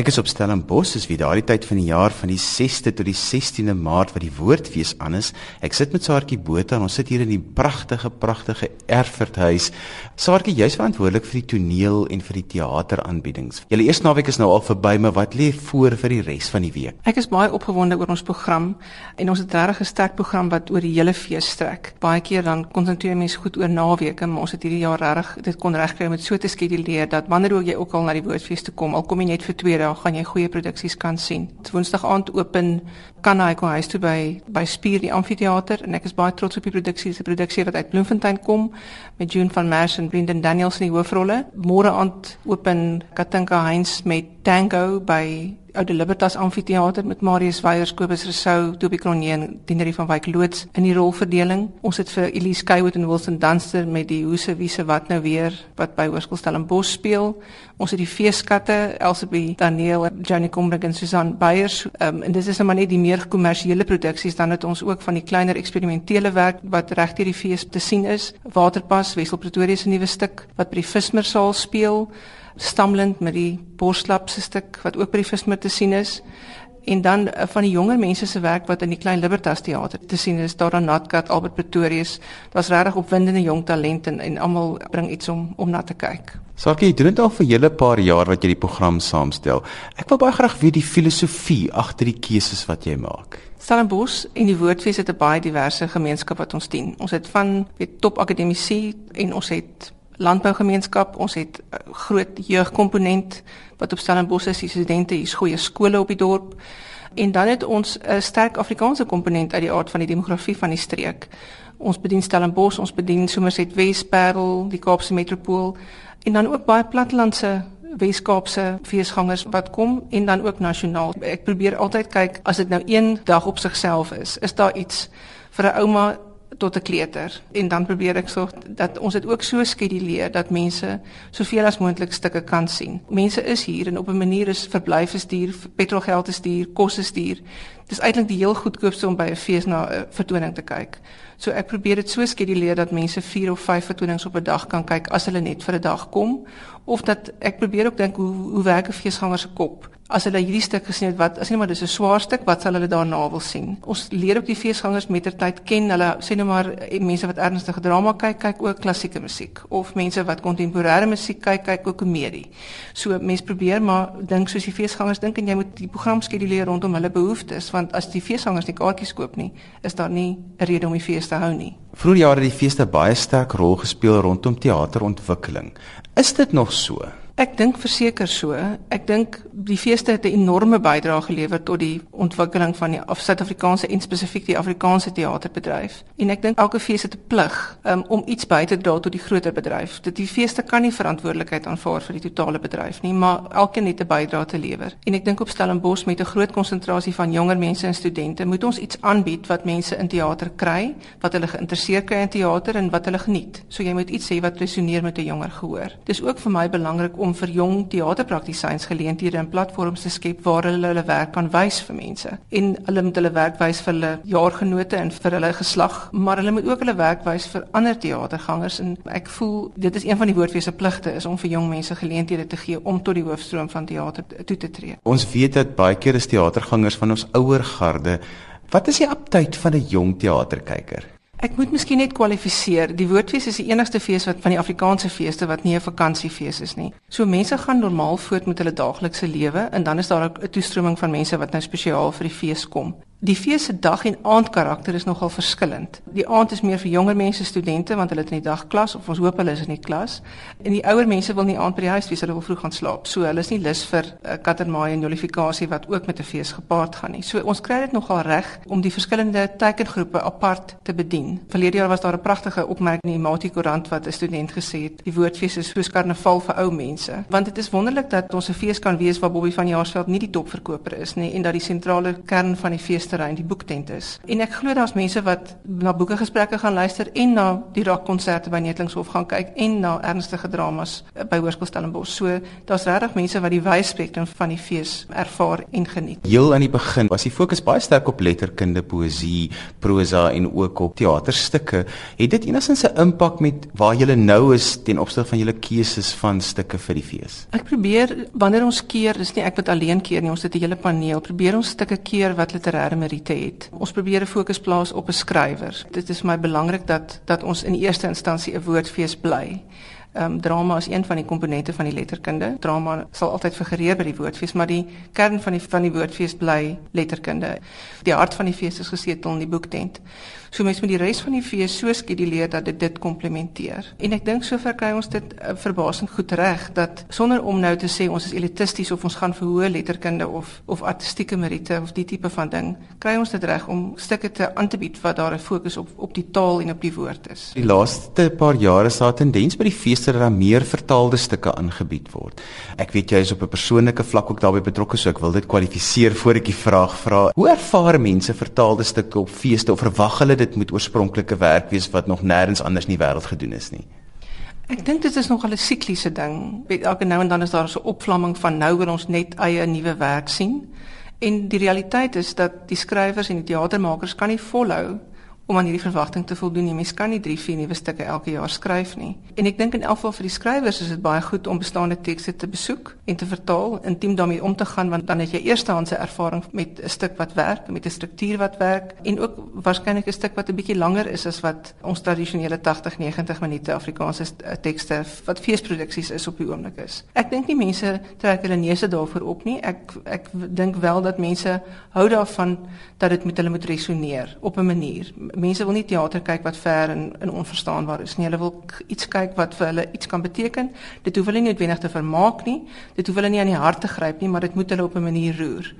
Ek is op Stellenbosch, dis wie daardie tyd van die jaar van die 6de tot die 16de Maart wat die Woordfees aan is. Ek sit met Saartjie Botha en ons sit hier in die pragtige pragtige Erfurthuis. Saartjie, jy's verantwoordelik vir die toneel en vir die teateraanbiedings. Julle eerste naweek is nou al verby, maar wat lê voor vir die res van die week? Ek is baie opgewonde oor ons program en ons het regtig 'n sterk program wat oor die hele fees strek. Baie keer dan konsentreer mense goed oor naweke, maar ons het hierdie jaar regtig dit kon regkry om dit so te skeduleer dat wanneer ook jy ook al na die Woordfees toe kom, al kom jy net vir 2 dae gaan jy goeie produksies kan sien. Woensdag aand open kan hy kom huis toe by by Spier die amfitheater en ek is baie trots op die produksie, die produksie wat uit Bloemfontein kom met June van Merwe en Brendan Daniels in die hoofrolle. Môre aand open Katinka Heinz met Tango by Oude Libertas Amfitheater met Marius Weyers, Kobus Rousseau, Toby Cronje en Dinerie van Wyk loods in die rolverdeling. Ons het vir Elise Skywood en Wilson Dunster met die Hoese Wiese wat nou weer wat by Hoërskool Stellenbosch speel. Ons het die feeskatte Elsabie Daniel, Johnny Combrink en Susan Beyers. Um, en dis is nou maar net die meer kommersiële produksies dan het ons ook van die kleiner eksperimentele werk wat regdeur die fees te sien is. Waterpas, Wessel Pretoria se nuwe stuk wat by die Vismersaal speel. Stamland met die Borslap se stuk wat ook by die Vismer te sien is en dan uh, van die jonger mense se werk wat in die Klein Libertas teater te sien is daar aan Natkat Albert Pretorius daar's regtig opwindende jong talente en, en almal bring iets om om na te kyk. Sakie, jy doen dit al vir julle paar jaar wat jy die program saamstel. Ek wil baie graag weet die filosofie agter die keuses wat jy maak. Stellenbosch en die Woordfees het 'n baie diverse gemeenskap wat ons dien. Ons het van weet top akademici en ons het landbougemeenskap, ons het 'n groot jeugkomponent wat op Stellenbosch is, die studente, hier's goeie skole op die dorp. En dan het ons 'n sterk Afrikaanse komponent uit die aard van die demografie van die streek. Ons bedien Stellenbosch, ons bedien Somerset Wesparel, die Kaapse metropool en dan ook baie plattelandse Weskaapse feesgangers wat kom en dan ook nasionaal. Ek probeer altyd kyk as dit nou een dag op sigself is, is daar iets vir 'n ouma tot 'n kleuter en dan probeer ek sorg dat ons dit ook so skeduleer dat mense soveel as moontlik stukke kan sien. Mense is hier en op 'n manier is verblyf is duur, petrolgeld is duur, kos is duur. Dis eintlik die heel goedkoopste om by 'n fees na 'n vertoning te kyk. So ek probeer dit so skeduleer dat mense 4 of 5 vertonings op 'n dag kan kyk as hulle net vir 'n dag kom of dat ek probeer ook dink hoe hoe werk 'n feesganger se kop? As hulle hierdie stuk gesien het wat as nie maar dis 'n swaar stuk wat sal hulle daarna wil sien? Ons leer ook die feesgangers mettertyd ken. Hulle sê nou maar eh, mense wat ernstige drama kyk kyk ook klassieke musiek. Of mense wat kontemporêre musiek kyk kyk ook komedie. So mense probeer maar dink soos die feesgangers dink en jy moet die program skeduleer rondom hulle behoeftes want as die feesgangers nie kaartjies koop nie is daar nie 'n rede om die fees te hou nie. Vroeër jare het die feeste baie sterk rol gespeel rondom teaterontwikkeling is dit nog so Ek dink verseker so. Ek dink die feeste het 'n enorme bydrae gelewer tot die ontwikkeling van die Suid-Afrikaanse en spesifiek die Afrikaanse teaterbedryf. En ek dink elke fees het 'n plig um, om iets by te dra tot die groter bedryf. Dit die feeste kan nie verantwoordelikheid aanvaar vir die totale bedryf nie, maar elkeen het 'n bydrae te lewer. En ek dink op Stellenbosch met 'n groot konsentrasie van jonger mense en studente, moet ons iets aanbied wat mense in teater kry, wat hulle geïnteresseerd kry in teater en wat hulle geniet. So jy moet iets sê wat resoneer met 'n jonger gehoor. Dis ook vir my belangrik om vir jong teaterpraktisyns geleenthede en platforms te skep waar hulle hulle werk kan wys vir mense. En hulle moet hulle werk wys vir hulle jaargenote en vir hulle geslag, maar hulle moet ook hulle werk wys vir ander teatergangers en ek voel dit is een van die woordfees se pligte is om vir jong mense geleenthede te gee om tot die hoofstroom van teater toe te tree. Ons weet dat baie keer is teatergangers van ons ouer garde. Wat is die aptyd van 'n jong teaterkyker? Ek moet miskien net kwalifiseer. Die Woordfees is die enigste fees wat van die Afrikaanse feeste wat nie 'n vakansiefees is nie. So mense gaan normaal voort met hulle daaglikse lewe en dan is daar 'n toestroming van mense wat nou spesiaal vir die fees kom. Die fees se dag en aand karakter is nogal verskillend. Die aand is meer vir jonger mense, studente want hulle het in die dag klas of ons hoop hulle is in die klas. En die ouer mense wil nie aand by die huis wees, hulle wil vroeg gaan slaap. So hulle is nie lus vir 'n uh, kattermaai en jolifikasie wat ook met 'n fees gepaard gaan nie. So ons kry dit nogal reg om die verskillende teikengroepe apart te bedien. Verlede jaar was daar 'n pragtige opmerking in die Mati Koerant wat 'n student gesê het: "Die woordfees is soos karnaval vir ou mense." Want dit is wonderlik dat ons 'n fees kan wees waar Bobbie van Jaarsveld nie die topverkoper is nie en dat die sentrale kern van die fees feesterrein, die boektent is. En ek glo daar's mense wat na boekegesprekke gaan luister en na die rockkonserte by Netlingshof gaan kyk en na ernstige dramas by Hoërskool Stellenbosch. So daar's regtig mense wat die wye spektrum van die fees ervaar en geniet. Heel aan die begin was die fokus baie sterk op letterkunde, poësie, prosa en ook op teaterstukke. Het dit enigstens 'n impak met waar jy nou is ten opsigte van julle keuses van stukke vir die fees? Ek probeer wanneer ons keer, dis nie ek wat alleen keer nie, ons het 'n hele paneel. Probeer ons stukke keer wat literêre meriete het. Ons probeer 'n fokus plaas op 'n skrywer. Dit is my belangrik dat dat ons in eerste instansie 'n woordfees bly. Ehm um, drama is een van die komponente van die letterkunde. Drama sal altyd figureer by die woordfees, maar die kern van die van die woordfees bly letterkunde. Die hart van die fees is gesetel in die boektent. So mense met die res van die fees so skeduleer dat dit dit komplementeer. En ek dink sover kry ons dit uh, verbasend goed reg dat sonder om nou te sê ons is elitisties of ons gaan vir hoë letterkunde of of artistieke meriete of die tipe van ding, kry ons dit reg om stukke te aan te bied wat daar 'n fokus op op die taal en op die woord is. Die laaste paar jare 'n tendens by die fees dat daar meer vertaalde stukke aangebied word. Ek weet jy is op 'n persoonlike vlak ook daarbey betrokke, so ek wil dit kwalifiseer voor ek die vraag vra. Hoe ervaar mense vertaalde stukke op feeste of verwag hulle dit moet oorspronklike werk wees wat nog nêrens anders in die wêreld gedoen is nie. Ek dink dit is nog 'n sikliese ding. Elke nou en dan is daar so 'n opvlamming van nou wil ons net eie nuwe werk sien. En die realiteit is dat die skrywers en die teatermakers kan nie volhou om aan hierdie verwagting te voldoen nie. Mens kan nie 3, 4 nuwe stukke elke jaar skryf nie. En ek dink in elk geval vir die skrywers is dit baie goed om bestaande tekste te besoek en te vertaal, intiem daarmee om te gaan want dan het jy eerstehandse ervaring met 'n stuk wat werk, met 'n struktuur wat werk en ook waarskynlik 'n stuk wat 'n bietjie langer is as wat ons tradisionele 80, 90 minute Afrikaanse eh, tekste wat feesproduksies is op die oomblik is. Ek dink nie mense trek hulle neuse daarvoor op nie. Ek ek dink wel dat mense hou daarvan dat dit met hulle moet resoneer op 'n manier mense wil nie teater kyk wat ver en, en onverstaanbaar is nie. Hulle wil iets kyk wat vir hulle iets kan beteken. Dit hoef hulle nie noodwendig te vermaak nie. Dit hoef hulle nie aan die hart te gryp nie, maar dit moet hulle op 'n manier roer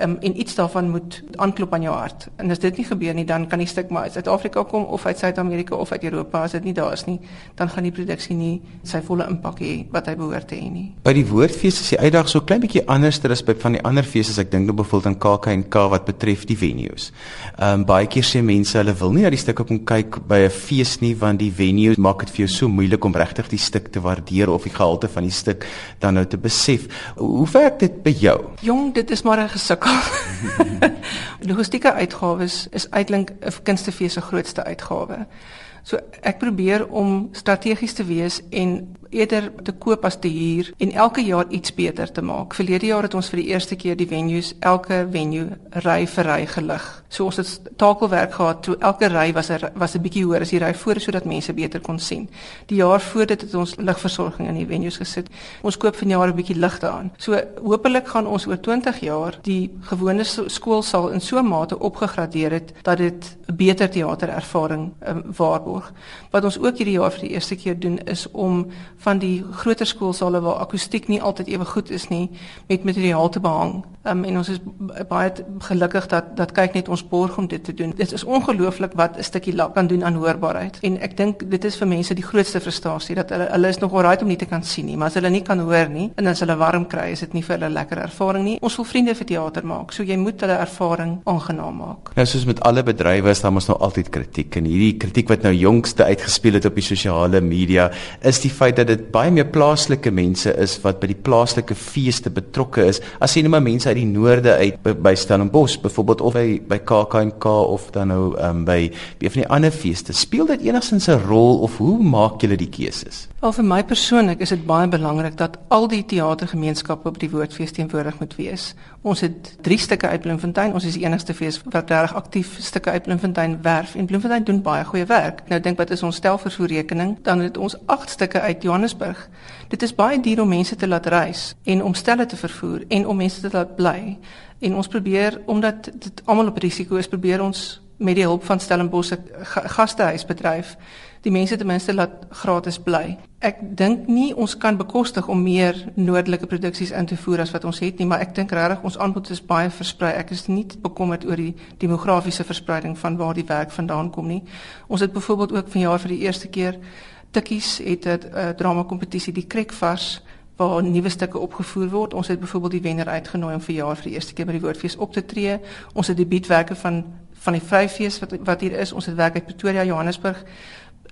um, en iets daarvan moet aanklop aan jou hart. En as dit nie gebeur nie, dan kan die stuk maar uit Suid-Afrika kom of uit Suid-Amerika of uit Europa as dit nie daar is nie, dan gaan die produksie nie sy volle impak hê wat hy behoort te hê nie. By die woordfees is die uitdag so klein bietjie anders as by van die ander feeste. Ek dink nou byvoorbeeld aan KAK&K wat betref die venues. Ehm um, baie keer sê mense hulle wil nie na die stukke kom kyk by 'n fees nie want die venue maak dit vir jou so moeilik om regtig die stuk te waardeer of die gehalte van die stuk dan nou te besef. Hoe werk dit by jou? Jong, dit is maar 'n gesuk sukkel. Logistieke uitgawes is eintlik 'n kunstefees se grootste uitgawe. So ek probeer om strategies te wees en eerder te koop as te huur en elke jaar iets beter te maak. Verlede jaar het ons vir die eerste keer die venues elke venue ry vir ry gelig. So ons het takelwerk gehad toe elke ry was 'n was 'n bietjie hoër as die ry voor sodat mense beter kon sien. Die jaar voor dit het ons ligversorging in die venues gesit. Ons koop vanjaar 'n bietjie ligte aan. So hopelik gaan ons oor 20 jaar die gewone skoolsaal in so 'n mate opgegradeer het dat dit 'n beter teaterervaring um, waarborg. Wat ons ook hierdie jaar vir die eerste keer doen is om van die groter skoolsale waar akoestiek nie altyd ewe goed is nie met materiaal te behang. Um, en ons is baie gelukkig dat dat kyk net ons borg om dit te doen. Dit is ongelooflik wat 'n stukkie lak kan doen aan hoorbaarheid. En ek dink dit is vir mense die grootste frustrasie dat hulle hulle is nog alright om nie te kan sien nie, maar as hulle nie kan hoor nie en as hulle warm kry, is dit nie vir hulle lekker ervaring nie. Ons wil vriende vir teater maak, so jy moet hulle ervaring aangenaam maak. Nou soos met alle bedrywe is daar mos nou altyd kritiek en hierdie kritiek wat nou jongste uitgespeel het op die sosiale media is die feit dat dit baie meer plaaslike mense is wat by die plaaslike feeste betrokke is. As jy net maar mense uit die noorde uit by, by Stellenbosch byvoorbeeld of by by KAK&K of dan nou um, by een van die ander feeste, speel dit enigstens 'n rol of hoe maak julle die keuses? Wel vir my persoonlik is dit baie belangrik dat al die teatergemeenskappe op die Woordfees teenwoordig moet wees. Ons het 3 stukke uit Bloemfontein. Ons is die enigste fees wat reg aktief stukke uit Bloemfontein werf en Bloemfontein doen baie goeie werk. Nou dink wat is ons stelvervoerrekening? Dan het ons 8 stukke uit Johannesburg. Dit is baie duur om mense te laat reis en om stelle te vervoer en om mense te laat bly. En ons probeer omdat dit almal op risiko is, probeer ons met die hulp van Stellenbosch se gastehuisbedryf die mense ten minste laat gratis bly. Ek dink nie ons kan bekostig om meer noordelike produksies in te voer as wat ons het nie, maar ek dink regtig ons aanbod is baie versprei. Ek is nie bekommerd oor die demografiese verspreiding van waar die werk vandaan kom nie. Ons het byvoorbeeld ook vanjaar vir die eerste keer Tikkies het 'n drama kompetisie die Krekvars waar nuwe stukke opgevoer word. Ons het byvoorbeeld die wenner uitgenooi om vir jaar vir die eerste keer by die Woordfees op te tree. Ons het debuutwerke van van die Vryfees wat wat hier is. Ons het werk uit Pretoria, Johannesburg.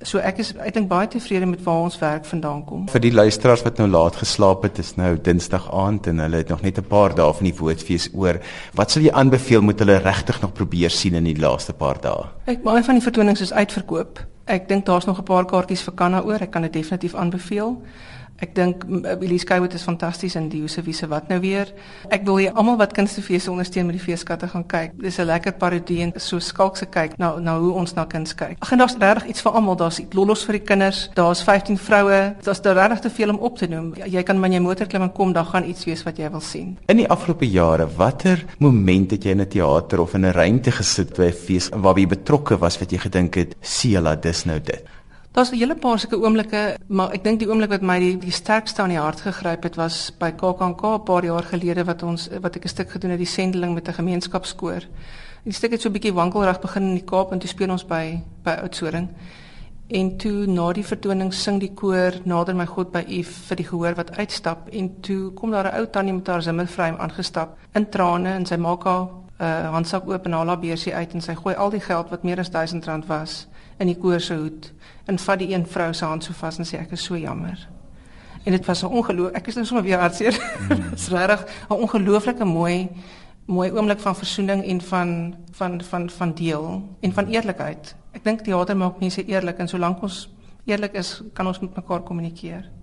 So ek is ek dink baie tevrede met waar ons werk vandaan kom. Vir die luisteraars wat nou laat geslaap het, is nou Dinsdag aand en hulle het nog net 'n paar dae van die woordfees oor. Wat sal jy aanbeveel moet hulle regtig nog probeer sien in die laaste paar dae? Ek baie van die vertonings is uitverkoop. Ek dink daar's nog 'n paar kaartjies vir Kanna oor. Ek kan dit definitief aanbeveel. Ek dink Elise Kuyt is fantasties in die Jose Wiese wat nou weer. Ek wil hier almal wat kunstefees ondersteun met die feeskatte gaan kyk. Dis 'n lekker parodie en so skalkse kyk na na hoe ons na kuns kyk. Ag en daar's regtig iets vir almal. Daar's lollos vir die kinders. Daar's 15 vroue. Daar's daar regtig te veel om op te noem. Jy kan met jou motor klim en kom, dan gaan iets wees wat jy wil sien. In die afgelope jare, watter moment het jy in 'n teater of in 'n ruimte gesit by 'n fees waar jy betrokke was wat jy gedink het, "Siela, dis nou dit." Daar's 'n hele paar sulke oomblikke, maar ek dink die oomblik wat my die, die sterkste aan die hart gegryp het was by KAKNK 'n paar jaar gelede wat ons wat ek 'n stuk gedoen het die sendeling met 'n gemeenskapskoor. Die stuk het so 'n bietjie wankelrig begin in die Kaap en toe speel ons by by Oudtshoorn. En toe na die vertoning sing die koor Nader my God by U vir die gehoor wat uitstap en toe kom daar 'n ou tannie met haar simmervrym aangestap in trane en sy maak haar uh, handsak oop en haal haar beursie uit en sy gooi al die geld wat meer as 1000 rand was in die koor se hoed en vat die een vrou se hand so vas en sê ek is so jammer. En dit was 'n ongeloof ek is nou sommer weer hartseer. Dit is regtig 'n ongelooflike mooi mooi oomblik van versoening en van van van van deel en van eerlikheid. Ek dink teater maak mense eerlik en solank ons eerlik is, kan ons met mekaar kommunikeer.